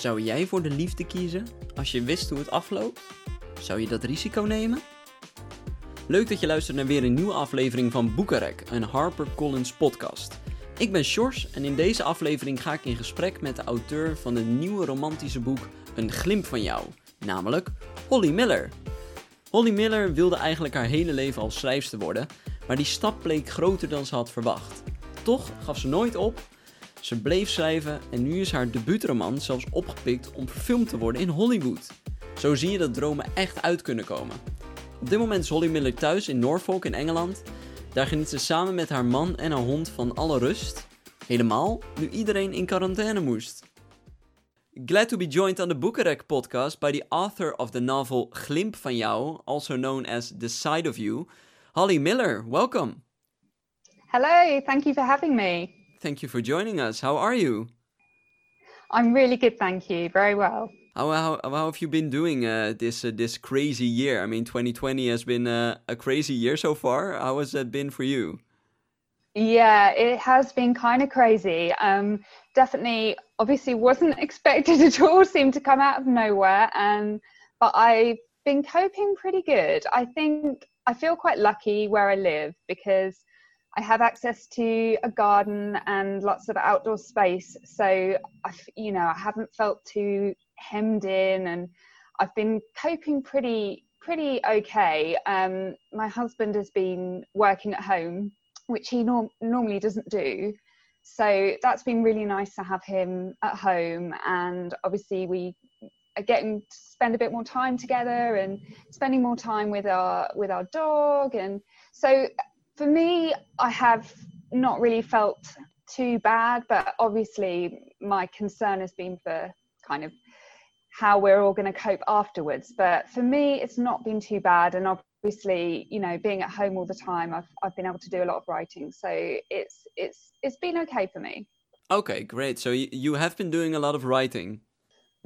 Zou jij voor de liefde kiezen als je wist hoe het afloopt? Zou je dat risico nemen? Leuk dat je luistert naar weer een nieuwe aflevering van Boekarek, een HarperCollins podcast. Ik ben Sjors en in deze aflevering ga ik in gesprek met de auteur van het nieuwe romantische boek Een glimp van jou, namelijk Holly Miller. Holly Miller wilde eigenlijk haar hele leven al schrijfster worden, maar die stap bleek groter dan ze had verwacht. Toch gaf ze nooit op ze bleef schrijven en nu is haar debuutroman zelfs opgepikt om verfilmd te worden in Hollywood. Zo zie je dat dromen echt uit kunnen komen. Op dit moment is Holly Miller thuis in Norfolk in Engeland. Daar geniet ze samen met haar man en haar hond van alle rust. Helemaal nu iedereen in quarantaine moest. Glad to be joined on the Boekarek podcast by the author of the novel Glimp van jou, also known as The Side of You, Holly Miller. Welcome. Hello, thank you for having me. Thank you for joining us. How are you? I'm really good, thank you. Very well. How how, how have you been doing uh, this uh, this crazy year? I mean, 2020 has been uh, a crazy year so far. How has that been for you? Yeah, it has been kind of crazy. Um, definitely, obviously, wasn't expected at all. Seemed to come out of nowhere, and but I've been coping pretty good. I think I feel quite lucky where I live because I have access to a garden and lots of outdoor space. So, I, you know, I haven't felt too hemmed in and I've been coping pretty, pretty okay. Um, my husband has been working at home, which he norm- normally doesn't do. So that's been really nice to have him at home. And obviously, we are getting to spend a bit more time together and spending more time with our with our dog and so for me, I have not really felt too bad, but obviously my concern has been for kind of how we're all going to cope afterwards. But for me, it's not been too bad, and obviously, you know, being at home all the time, I've I've been able to do a lot of writing, so it's it's it's been okay for me. Okay, great. So you have been doing a lot of writing.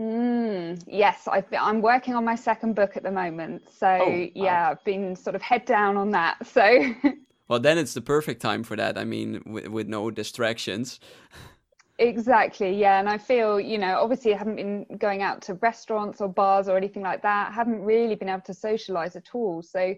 Mm, yes, I've been, I'm working on my second book at the moment. So oh, yeah, I've been sort of head down on that. So well then it's the perfect time for that i mean with, with no distractions. Exactly yeah and i feel you know obviously i haven't been going out to restaurants or bars or anything like that I haven't really been able to socialize at all. So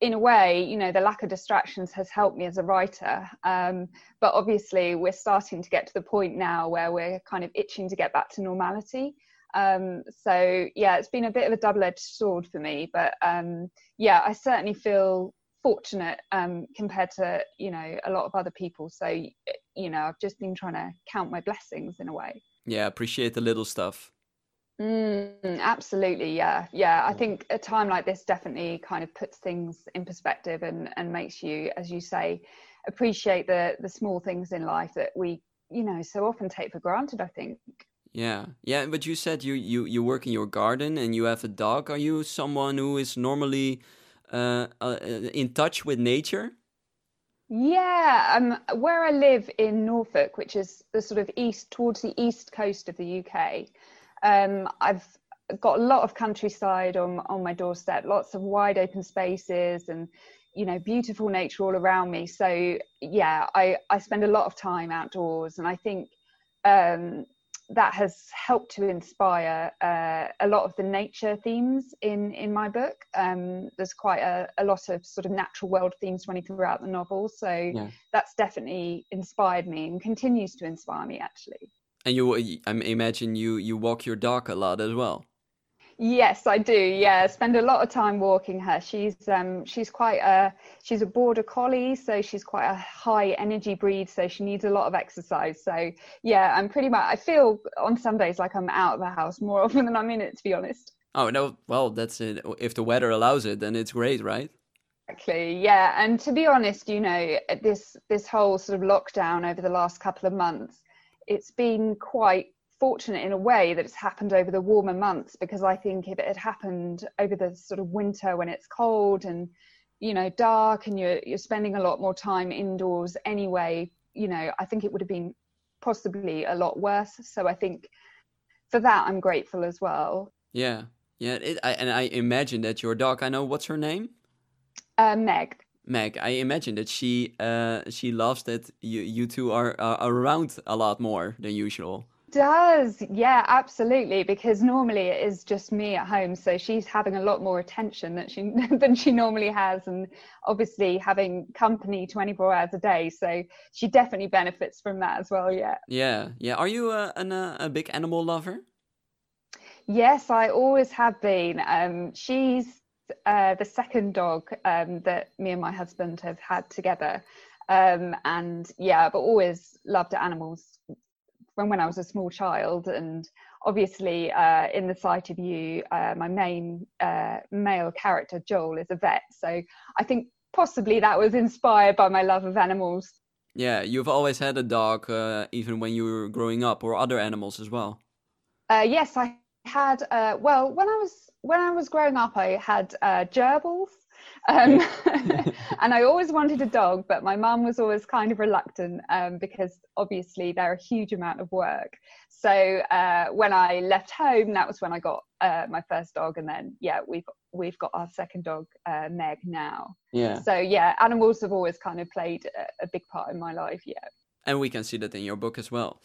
in a way you know the lack of distractions has helped me as a writer um, but obviously we're starting to get to the point now where we're kind of itching to get back to normality. Um, so yeah it's been a bit of a double-edged sword for me but um, yeah i certainly feel fortunate um, compared to you know a lot of other people. So you know I've just been trying to count my blessings in a way. Yeah, appreciate the little stuff. Mm, absolutely, yeah, yeah. I think a time like this definitely kind of puts things in perspective and and makes you, as you say, appreciate the the small things in life that we you know so often take for granted. I think. Yeah, yeah. But you said you you you work in your garden and you have a dog. Are you someone who is normally uh, uh, in touch with nature? Yeah, um, where I live in Norfolk, which is the sort of east towards the east coast of the UK, um, I've got a lot of countryside on on my doorstep, lots of wide open spaces, and you know beautiful nature all around me. So yeah, I I spend a lot of time outdoors, and I think um, that has helped to inspire uh, a lot of the nature themes in in my book. Um, there's quite a, a, lot of sort of natural world themes running throughout the novel, so yeah. that's definitely inspired me and continues to inspire me actually. And you, I imagine you you walk your dog a lot as well. Yes, I do. Yeah, spend a lot of time walking her. She's um she's quite a she's a border collie, so she's quite a high energy breed, so she needs a lot of exercise. So yeah, I'm pretty much I feel on some days like I'm out of the house more often than I'm in it to be honest. Oh no, well that's it. If the weather allows it, then it's great, right? Exactly. Yeah, and to be honest, you know, this this whole sort of lockdown over the last couple of months, it's been quite fortunate in a way that it's happened over the warmer months because I think if it had happened over the sort of winter when it's cold and you know dark and you're you're spending a lot more time indoors anyway, you know, I think it would have been possibly a lot worse. So I think for that I'm grateful as well. Yeah, yeah, it, I, and I imagine that your dog. I know what's her name. Uh, Meg. Meg, I imagine that she uh, she loves that you you two are, are around a lot more than usual. Does. Yeah absolutely because normally it is just me at home so she's having a lot more attention that she than she normally has and obviously having company 24 hours a day so she definitely benefits from that as well yeah. Yeah yeah. Are you a, an, a, a big animal lover? Yes i always have been. Um, she's uh, the second dog um, that me and my husband have had together. Um, and yeah i've always loved animals from when I was a small child. And obviously, uh, in the sight of you, uh, my main uh, male character, Joel, is a vet. So I think possibly that was inspired by my love of animals. Yeah, you've always had a dog, uh, even when you were growing up, or other animals as well. Uh, yes, I had. Uh, well, when I was when I was growing up, I had gerbils. Um, and I always wanted a dog, but my mum was always kind of reluctant um, because obviously they're a huge amount of work. So uh, when I left home, that was when I got uh, my first dog, and then yeah, we've we've got our second dog, uh, Meg, now. Yeah. So yeah, animals have always kind of played a, a big part in my life. Yeah. And we can see that in your book as well.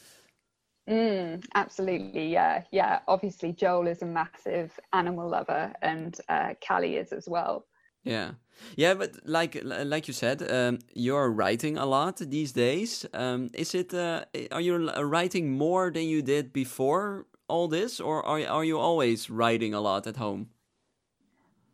Mm, absolutely, yeah, yeah. Obviously, Joel is a massive animal lover, and uh, Callie is as well. Yeah, yeah, but like like you said, um, you're writing a lot these days. Um, is it? Uh, are you writing more than you did before all this, or are are you always writing a lot at home?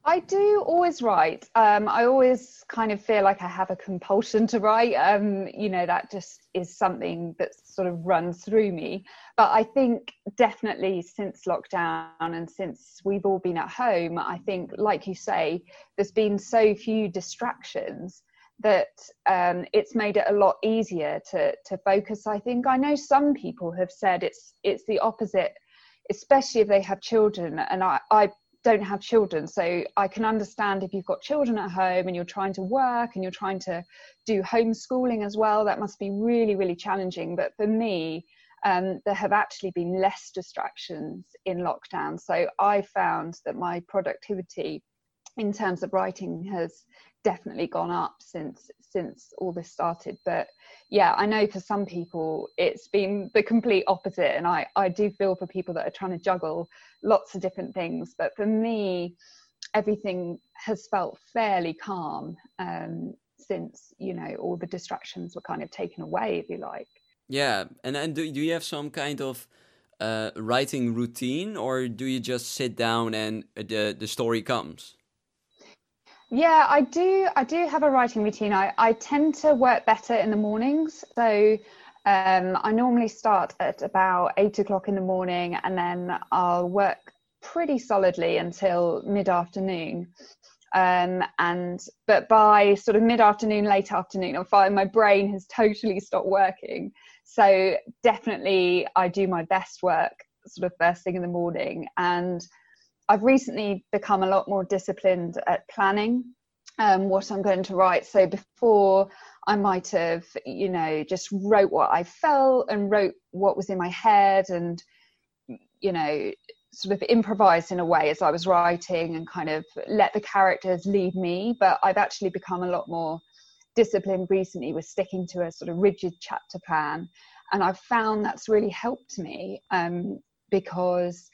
I do always write. Um, I always kind of feel like I have a compulsion to write. Um, you know, that just is something that sort of runs through me. But I think definitely since lockdown and since we've all been at home, I think, like you say, there's been so few distractions that um, it's made it a lot easier to to focus. I think I know some people have said it's it's the opposite, especially if they have children. And I, I don't have children so i can understand if you've got children at home and you're trying to work and you're trying to do homeschooling as well that must be really really challenging but for me um, there have actually been less distractions in lockdown. So i found that my productivity in terms of writing has definitely gone up since since all this started. But yeah i know for some people it's been the complete opposite. And i i do feel for people that are trying to juggle lots of different things. But for me everything has felt fairly calm um, since you know all the distractions were kind of taken away if you like yeah and and do, do you have some kind of uh, writing routine or do you just sit down and the the story comes yeah, I do. I do have a writing routine. I, I tend to work better in the mornings. So um, I normally start at about eight o'clock in the morning and then I'll work pretty solidly until mid afternoon. Um, and but by sort of mid afternoon, late afternoon, I find my brain has totally stopped working. So definitely, I do my best work sort of first thing in the morning. And I've recently become a lot more disciplined at planning um, what I'm going to write. So before I might have, you know, just wrote what I felt and wrote what was in my head and, you know, sort of improvised in a way as I was writing and kind of let the characters lead me. But I've actually become a lot more disciplined recently with sticking to a sort of rigid chapter plan. And I've found that's really helped me um, because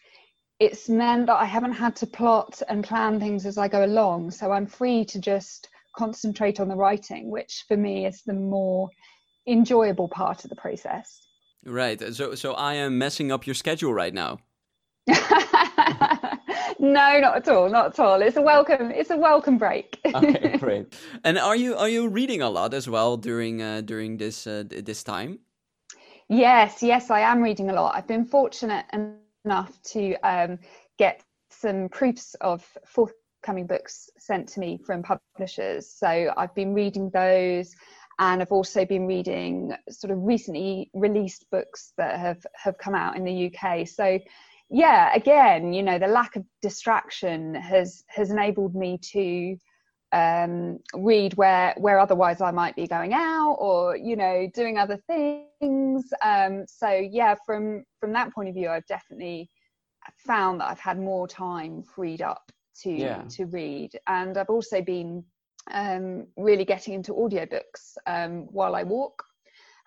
it's meant that I haven't had to plot and plan things as I go along. So I'm free to just concentrate on the writing, which for me is the more enjoyable part of the process. Right. So so I am messing up your schedule right now. no, not at all. Not at all. It's a welcome. It's a welcome break. okay, great. And are you are you reading a lot as well during uh, during this uh, this time? Yes, yes, I am reading a lot. I've been fortunate enough to um, get some proofs of forthcoming books sent to me from publishers. So I've been reading those and I've also been reading sort of recently released books that have, have come out in the UK. So yeah, again, you know, the lack of distraction has has enabled me to um, read where where otherwise I might be going out or you know doing other things. Um, so yeah, from from that point of view, I've definitely found that I've had more time freed up to yeah. to read, and I've also been um, really getting into audiobooks um, while I walk.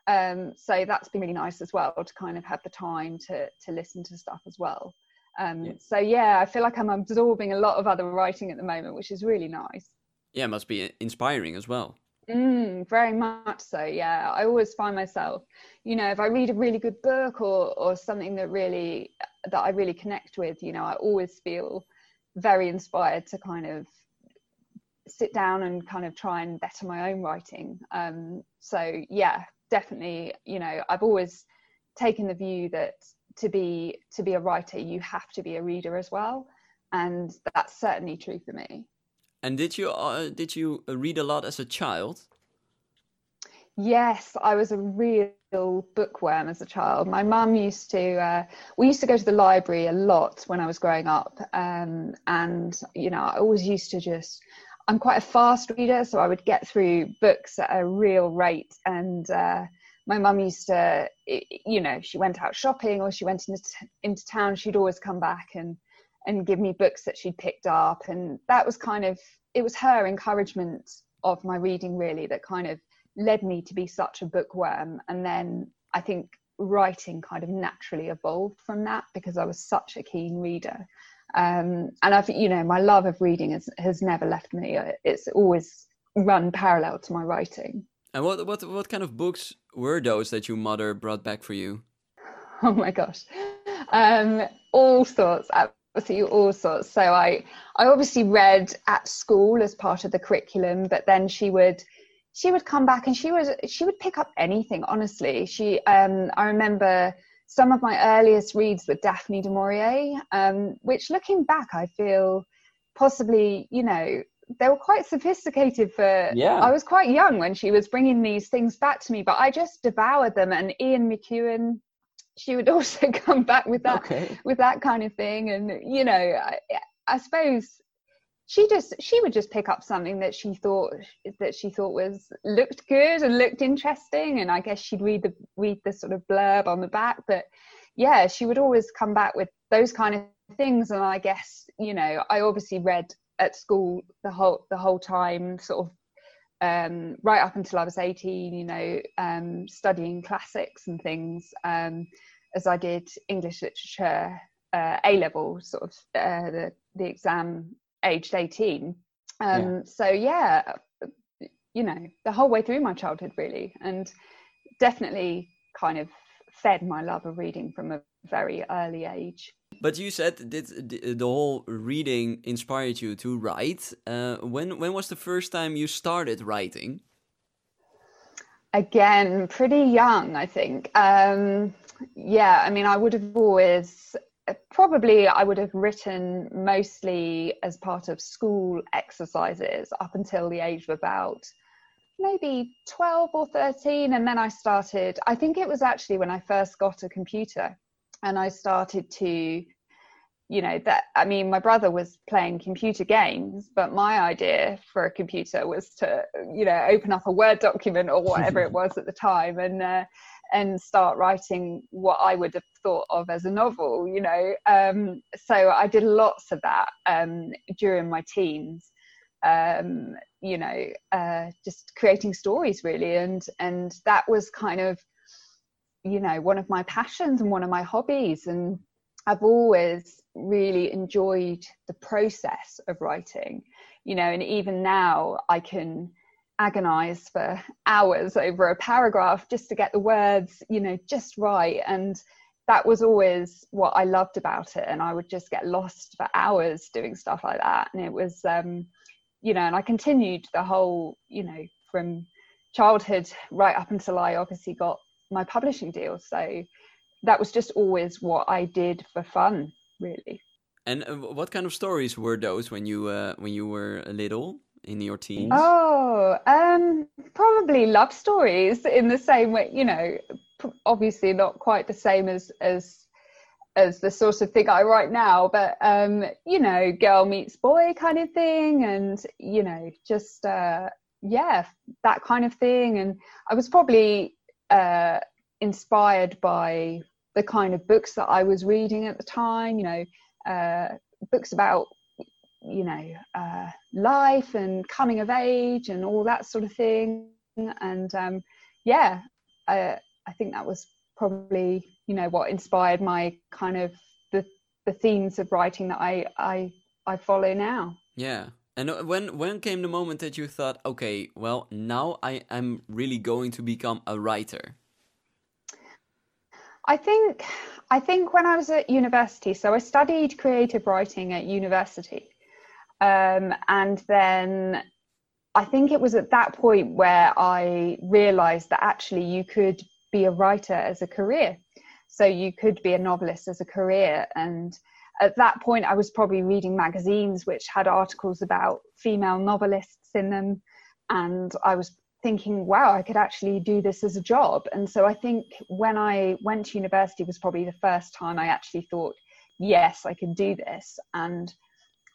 Um, so that's been really nice as well to kind of have the time to to listen to stuff as well. Um, yeah. So yeah, I feel like I'm absorbing a lot of other writing at the moment, which is really nice. Yeah, it must be inspiring as well. Mm, very much so. Yeah, I always find myself, you know, if I read a really good book or or something that really that I really connect with, you know, I always feel very inspired to kind of sit down and kind of try and better my own writing. Um, so yeah, definitely, you know, I've always taken the view that to be to be a writer, you have to be a reader as well, and that's certainly true for me. And did you uh, did you read a lot as a child? Yes, I was a real bookworm as a child. My mum used to. Uh, we used to go to the library a lot when I was growing up, um, and you know, I always used to just. I'm quite a fast reader, so I would get through books at a real rate. And uh, my mum used to, you know, she went out shopping or she went into, into town, she'd always come back and and give me books that she'd picked up. And that was kind of it was her encouragement of my reading really that kind of led me to be such a bookworm. And then i think writing kind of naturally evolved from that because i was such a keen reader um, and i've you know my love of reading has, has never left me it's always run parallel to my writing and what what what kind of books were those that your mother brought back for you oh my gosh um, all sorts obviously all sorts. So I I obviously read at school as part of the curriculum, but then she would she would come back and she would she would pick up anything. Honestly, she um, I remember some of my earliest reads were Daphne du Maurier, um, which looking back, I feel possibly you know they were quite sophisticated for yeah. I was quite young when she was bringing these things back to me but i just devoured them. And ian mcewan she would also come back with that okay. with that kind of thing. And you know I, I suppose she just she would just pick up something that she thought that she thought was looked good and looked interesting and i guess she'd read the read the sort of blurb on the back. But yeah she would always come back with those kind of things and i guess you know i obviously read at school the whole the whole time sort of um, right up until I was 18, you know, um, studying classics and things, um, as I did English literature uh, A level, sort of uh, the, the exam aged 18. Um, yeah. So, yeah, you know, the whole way through my childhood, really, and definitely kind of fed my love of reading from a very early age. But you said that the whole reading inspired you to write. Uh, when when was the first time you started writing? Again, pretty young, I think. Um, yeah, I mean, I would have always probably I would have written mostly as part of school exercises up until the age of about maybe 12 or 13 and then I started I think it was actually when I first got a computer and I started to you know that I mean my brother was playing computer games but my idea for a computer was to you know open up a word document or whatever it was at the time and uh, and start writing what I would have thought of as a novel you know? Um, so I did lots of that um, during my teens um, you know uh, just creating stories really. And and that was kind of you know one of my passions and one of my hobbies. And i've always really enjoyed the process of writing you know? And even now i can agonize for hours over a paragraph just to get the words you know just right and that was always what i loved about it and i would just get lost for hours doing stuff like that and it was um you know and i continued the whole you know from childhood right up until i obviously got my publishing deal. So that was just always what I did for fun, really. And uh, what kind of stories were those when you uh, when you were little in your teens? Oh, um, probably love stories in the same way. You know, obviously not quite the same as as as the sort of thing I write now, but um, you know, girl meets boy kind of thing, and you know, just uh, yeah, that kind of thing. And I was probably uh, inspired by the kind of books that I was reading at the time, you know, uh, books about, you know, uh, life and coming of age and all that sort of thing. And um, yeah, I, I think that was probably you know what inspired my kind of the the themes of writing that I I I follow now. Yeah. And uh, when when came the moment that you thought, okay, well, now I am really going to become a writer? I think I think when I was at university, so I studied creative writing at university, um, and then I think it was at that point where I realised that actually you could be a writer as a career. So you could be a novelist as a career. And at that point, I was probably reading magazines which had articles about female novelists in them. And I was thinking, wow, I could actually do this as a job. And so I think when I went to university was probably the first time I actually thought, yes, I can do this. And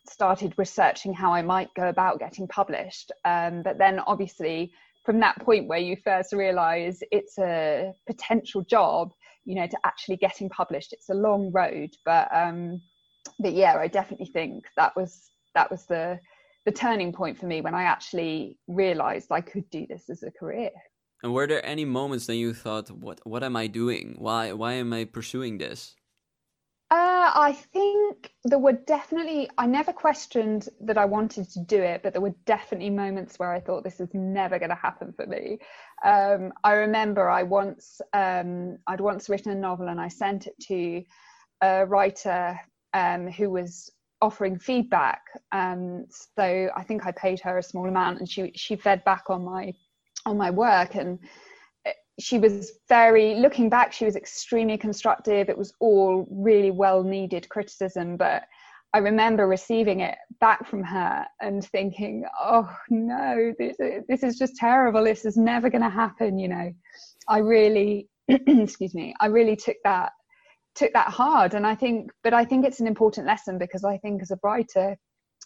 started researching how I might go about getting published. Um, but then obviously from that point where you first realize it's a potential job you know to actually getting published it's a long road. But um but yeah i definitely think that was that was the the turning point for me when i actually realized i could do this as a career. And were there any moments that you thought what what am i doing? Why why am i pursuing this uh, I think there were definitely, I never questioned that I wanted to do it, but there were definitely moments where I thought this is never going to happen for me. Um, I remember I once, um, I'd once written a novel and I sent it to a writer um, who was offering feedback. Um, so I think I paid her a small amount and she, she fed back on my, on my work and she was very looking back she was extremely constructive. It was all really well needed criticism but i remember receiving it back from her and thinking oh no this, this is just terrible. This is never going to happen you know. I really excuse me i really took that took that hard. And i think but i think it's an important lesson because i think as a writer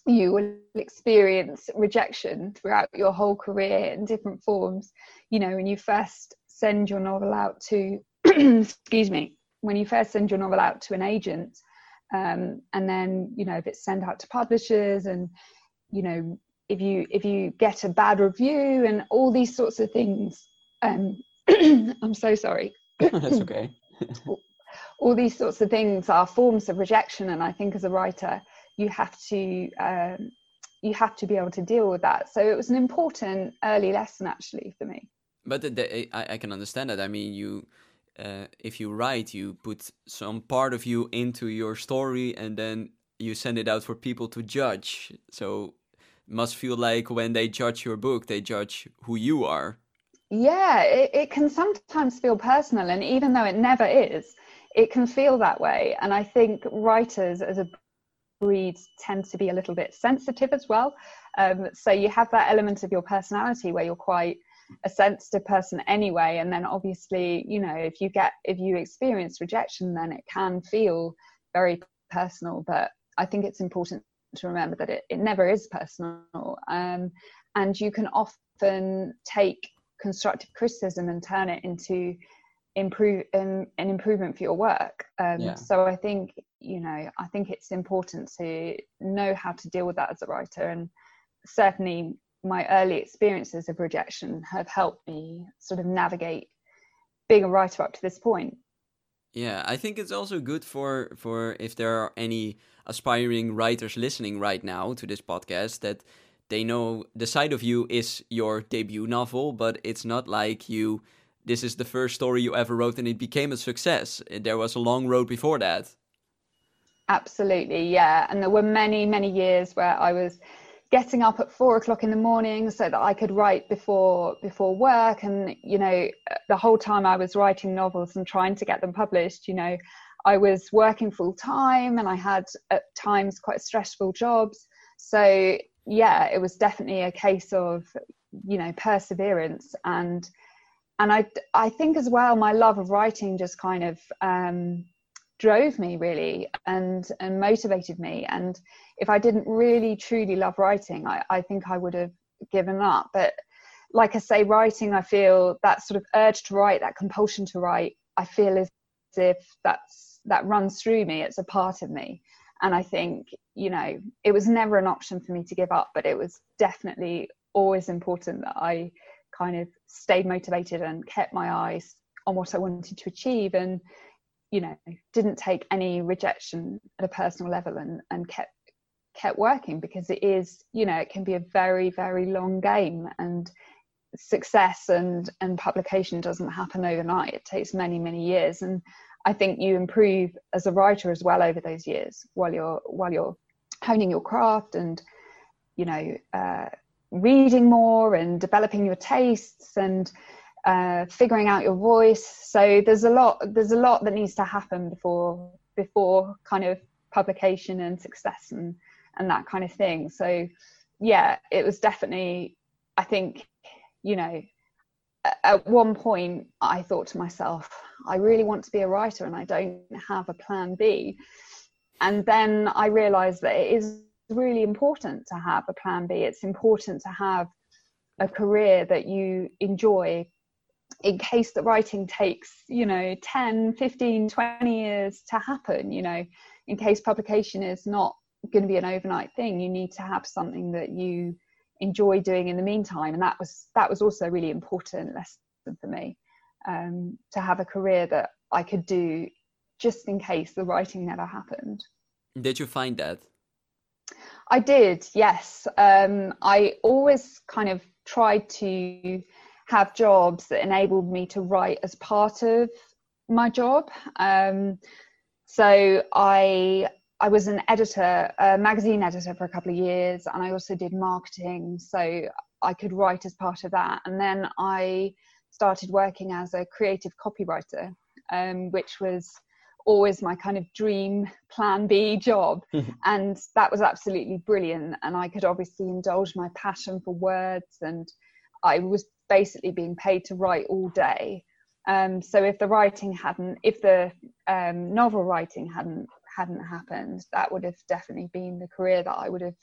you will experience rejection throughout your whole career in different forms. You know when you first send your novel out to excuse me when you first send your novel out to an agent um, and then you know if it's sent out to publishers and you know if you if you get a bad review and all these sorts of things um, i'm so sorry. That's okay. All these sorts of things are forms of rejection and i think as a writer you have to um, you have to be able to deal with that. So it was an important early lesson actually for me but the, the, I, I can understand that. I mean, you uh, if you write, you put some part of you into your story, and then you send it out for people to judge. So must feel like when they judge your book, they judge who you are. Yeah, it, it can sometimes feel personal, and even though it never is, it can feel that way. And I think writers, as a breed, tend to be a little bit sensitive as well. Um, so you have that element of your personality where you're quite a sensitive person anyway. And then obviously you know if you get if you experience rejection then it can feel very personal. But i think it's important to remember that it, it never is personal. Um, and you can often take constructive criticism and turn it into improve um, an improvement for your work. Um, yeah. so i think you know i think it's important to know how to deal with that as a writer. And certainly my early experiences of rejection have helped me sort of navigate being a writer up to this point. Yeah, I think it's also good for for if there are any aspiring writers listening right now to this podcast that they know the Sight of You is your debut novel, but it's not like you this is the first story you ever wrote and it became a success. There was a long road before that. Absolutely, yeah. And there were many, many years where I was getting up at four o'clock in the morning so that I could write before before work. And you know the whole time I was writing novels and trying to get them published you know I was working full time and I had at times quite stressful jobs. So yeah it was definitely a case of you know perseverance. And and I I think as well my love of writing just kind of um drove me really and and motivated me. And if i didn't really truly love writing i, I think i would have given up. But like i say writing i feel that sort of urge to write that compulsion to write i feel as if that's that runs through me. It's a part of me. And i think you know it was never an option for me to give up but it was definitely always important that i kind of stayed motivated and kept my eyes on what I wanted to achieve. And you know didn't take any rejection at a personal level and and kept kept working because it is you know it can be a very very long game and success and and publication doesn't happen overnight. It takes many many years. And i think you improve as a writer as well over those years while you're while you're honing your craft and you know uh, reading more and developing your tastes and uh, figuring out your voice. So there's a lot there's a lot that needs to happen before before kind of publication and success and and that kind of thing. So yeah it was definitely i think you know at one point i thought to myself i really want to be a writer and i don't have a plan b. And then i realized that it is really important to have a plan b. It's important to have a career that you enjoy in case the writing takes you know 10 15 20 years to happen you know in case publication is not going to be an overnight thing you need to have something that you enjoy doing in the meantime. And that was that was also a really important lesson for me um, to have a career that i could do just in case the writing never happened. Did you find that? I did yes. Um, i always kind of tried to have jobs that enabled me to write as part of my job um, so i I was an editor, a magazine editor for a couple of years, and I also did marketing, so I could write as part of that. And then I started working as a creative copywriter, um, which was always my kind of dream plan B job. and that was absolutely brilliant. And I could obviously indulge my passion for words, and I was basically being paid to write all day. Um, so if the writing hadn't, if the um, novel writing hadn't hadn't happened, that would have definitely been the career that I would have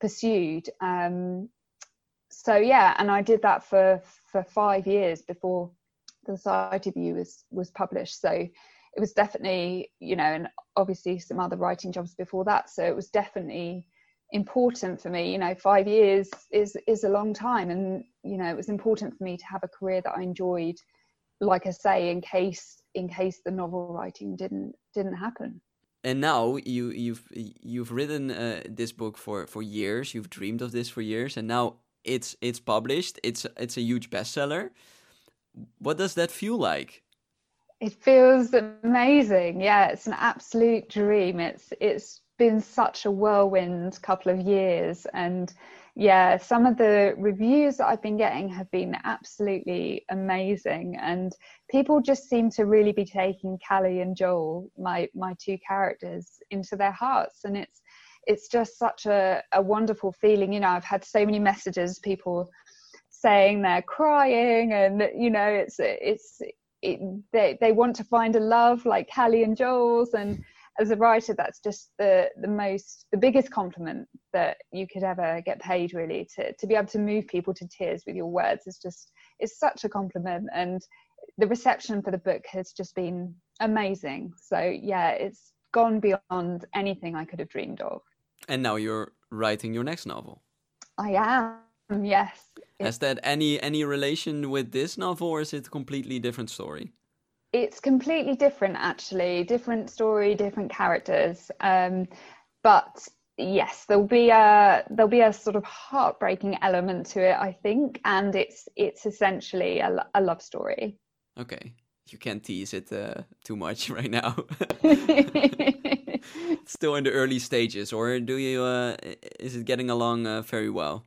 pursued. Um, so yeah, and I did that for for five years before the Sight of You was was published. So it was definitely, you know, and obviously some other writing jobs before that. So it was definitely important for me. You know, five years is is a long time, and you know, it was important for me to have a career that I enjoyed. Like I say, in case in case the novel writing didn't didn't happen. And now you you've you've written uh, this book for for years. You've dreamed of this for years. And now it's it's published. It's it's a huge bestseller. What does that feel like? It feels amazing. Yeah it's an absolute dream. It's it's been such a whirlwind couple of years and yeah, some of the reviews that I've been getting have been absolutely amazing, and people just seem to really be taking Callie and Joel, my my two characters, into their hearts, and it's it's just such a, a wonderful feeling. You know, I've had so many messages, people saying they're crying, and you know, it's it's it, they they want to find a love like Callie and Joel's, and as a writer that's just the the most the biggest compliment that you could ever get paid really to to be able to move people to tears with your words is just is such a compliment. And the reception for the book has just been amazing. So yeah it's gone beyond anything i could have dreamed of. And now you're writing your next novel. I am yes. Has that any any relation with this novel or is it a completely different story it's completely different actually. Different story different characters. Um, but yes there'll be a there'll be a sort of heartbreaking element to it i think. And it's it's essentially a, a love story. Okay. You can't tease it uh, too much right now. Still in the early stages or do you uh, is it getting along uh, very well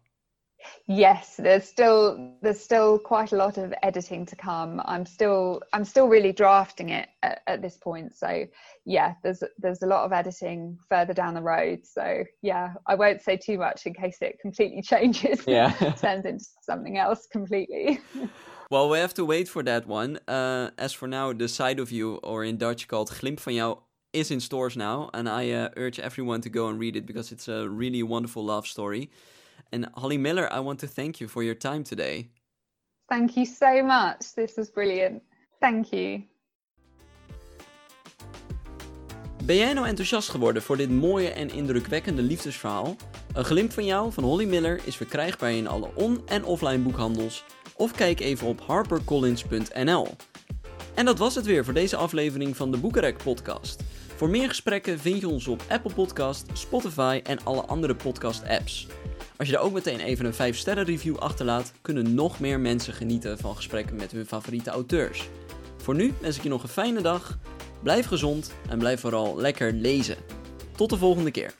yes there's still there's still quite a lot of editing to come. I'm still i'm still really drafting it at, at, this point. So yeah there's there's a lot of editing further down the road. So yeah i won't say too much in case it completely changes. Yeah. Turns into something else completely. Well we have to wait for that one. Uh, as for now the Sight of You or in dutch called glimp van jou is in stores now and i uh, urge everyone to go and read it because it's a really wonderful love story and Holly Miller, I want to thank you for your time today. Thank you so much. This was brilliant. Thank you. Ben jij nou enthousiast geworden voor dit mooie en indrukwekkende liefdesverhaal? Een glimp van jou van Holly Miller is verkrijgbaar in alle on- en offline boekhandels of kijk even op harpercollins.nl. En dat was het weer voor deze aflevering van de Boekenrek podcast. Voor meer gesprekken vind je ons op Apple Podcast, Spotify en alle andere podcast apps. Als je er ook meteen even een 5 sterren review achterlaat, kunnen nog meer mensen genieten van gesprekken met hun favoriete auteurs. Voor nu wens ik je nog een fijne dag, blijf gezond en blijf vooral lekker lezen. Tot de volgende keer.